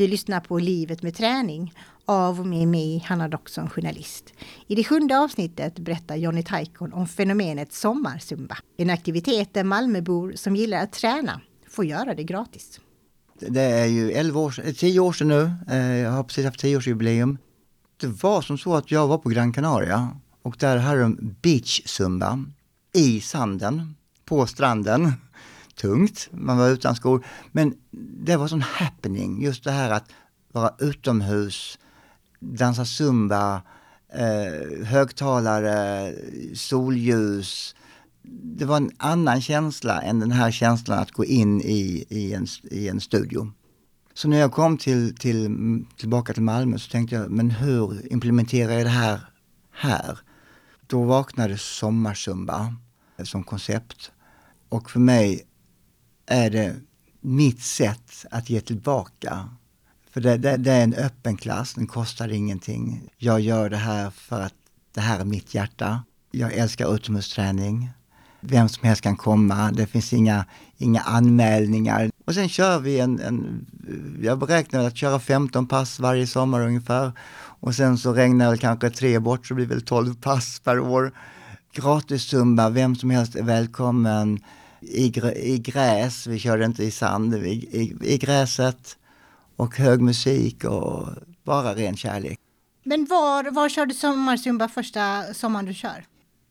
Du lyssnar på Livet med träning av och med mig, Hanna Doxon, journalist. I det sjunde avsnittet berättar Jonny Taikon om fenomenet sommarsumba. En aktivitet där Malmöbor som gillar att träna får göra det gratis. Det är ju 11 år, 10 år sedan nu, eh, jag har precis haft 10-årsjubileum. Det var som så att jag var på Gran Canaria och där hade de beach zumba i sanden, på stranden. Tungt, man var utan skor. Men det var sån happening, just det här att vara utomhus, dansa zumba, eh, högtalare, solljus. Det var en annan känsla än den här känslan att gå in i, i, en, i en studio. Så när jag kom till, till, tillbaka till Malmö så tänkte jag, men hur implementerar jag det här här? Då vaknade Sommarsumba som koncept. Och för mig är det mitt sätt att ge tillbaka. För det, det, det, är en öppen klass, den kostar ingenting. Jag gör det här för att det här är mitt hjärta. Jag älskar utomhusträning. Vem som helst kan komma, det finns inga, inga anmälningar. Och sen kör vi en, en jag beräknar att köra 15 pass varje sommar ungefär. Och sen så regnar det kanske tre bort så blir det väl 12 pass per år. Gratis zumba, vem som helst är välkommen. I, i gräs, vi körde inte i sand, i, i, i gräset. Och hög musik och bara ren kärlek. Men var, var körde sommarzumba första sommaren du kör?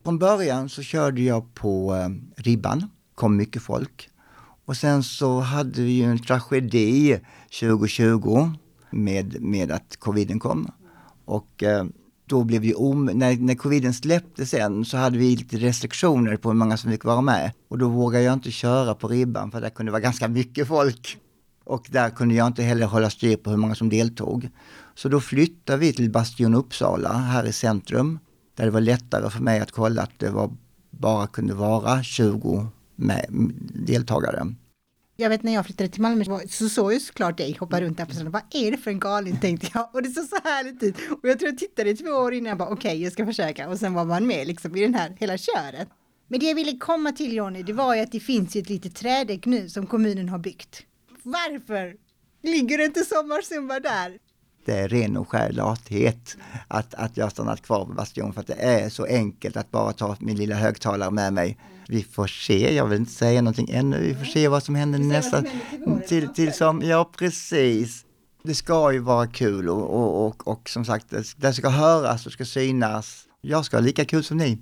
Från början så körde jag på eh, ribban, kom mycket folk. Och sen så hade vi ju en tragedi 2020 med, med att coviden kom. Och eh, då blev ju om, när, när coviden släppte sen så hade vi lite restriktioner på hur många som fick vara med. Och då vågade jag inte köra på ribban för där kunde vara ganska mycket folk. Och där kunde jag inte heller hålla styr på hur många som deltog. Så då flyttade vi till Bastion Uppsala här i centrum. Där det var lättare för mig att kolla att det var, bara kunde vara 20 med deltagare. Jag vet när jag flyttade till Malmö så såg jag såklart dig hoppa runt där på stranden. Vad är det för en galning tänkte jag. Och det såg så härligt ut. Och jag tror jag tittade i två år innan jag bara okej okay, jag ska försöka. Och sen var man med liksom i den här hela köret. Men det jag ville komma till Johnny, det var ju att det finns ju ett litet trädäck nu som kommunen har byggt. Varför ligger det inte sommarsumba där? Det är ren och skär lathet att, att jag stannat kvar på Bastion för att det är så enkelt att bara ta min lilla högtalare med mig vi får se, jag vill inte säga någonting ännu, vi får se vad som händer nästa, till, till som, ja precis. Det ska ju vara kul och, och, och, och som sagt, det ska höras och ska synas. Jag ska ha lika kul som ni.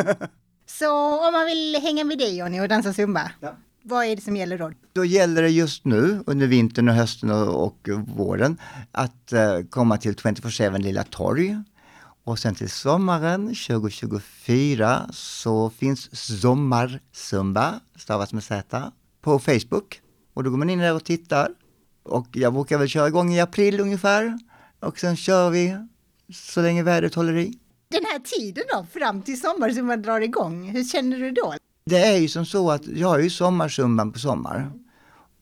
Så om man vill hänga med dig Jonny och dansa zumba, ja. Vad är det som gäller då? Då gäller det just nu under vintern och hösten och, och våren att uh, komma till 24-7 Lilla Torg och sen till sommaren 2024 så finns Sommarzumba, stavas med Z, på Facebook. Och då går man in där och tittar. Och jag brukar väl köra igång i april ungefär. Och sen kör vi så länge vädret håller i. Den här tiden då, fram till sommarzumban drar igång, hur känner du då? Det är ju som så att jag har ju sommarsumban på sommar.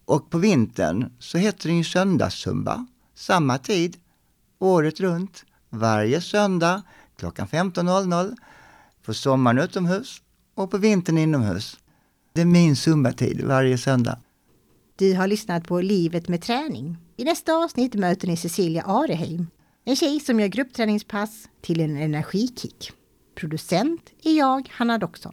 Och på vintern så heter den ju söndagssumba. Samma tid, året runt varje söndag klockan 15.00 på sommaren utomhus och på vintern inomhus. Det är min zumbatid varje söndag. Du har lyssnat på Livet med träning. I nästa avsnitt möter ni Cecilia Areheim, en tjej som gör gruppträningspass till en energikick. Producent är jag, Hanna Doxon.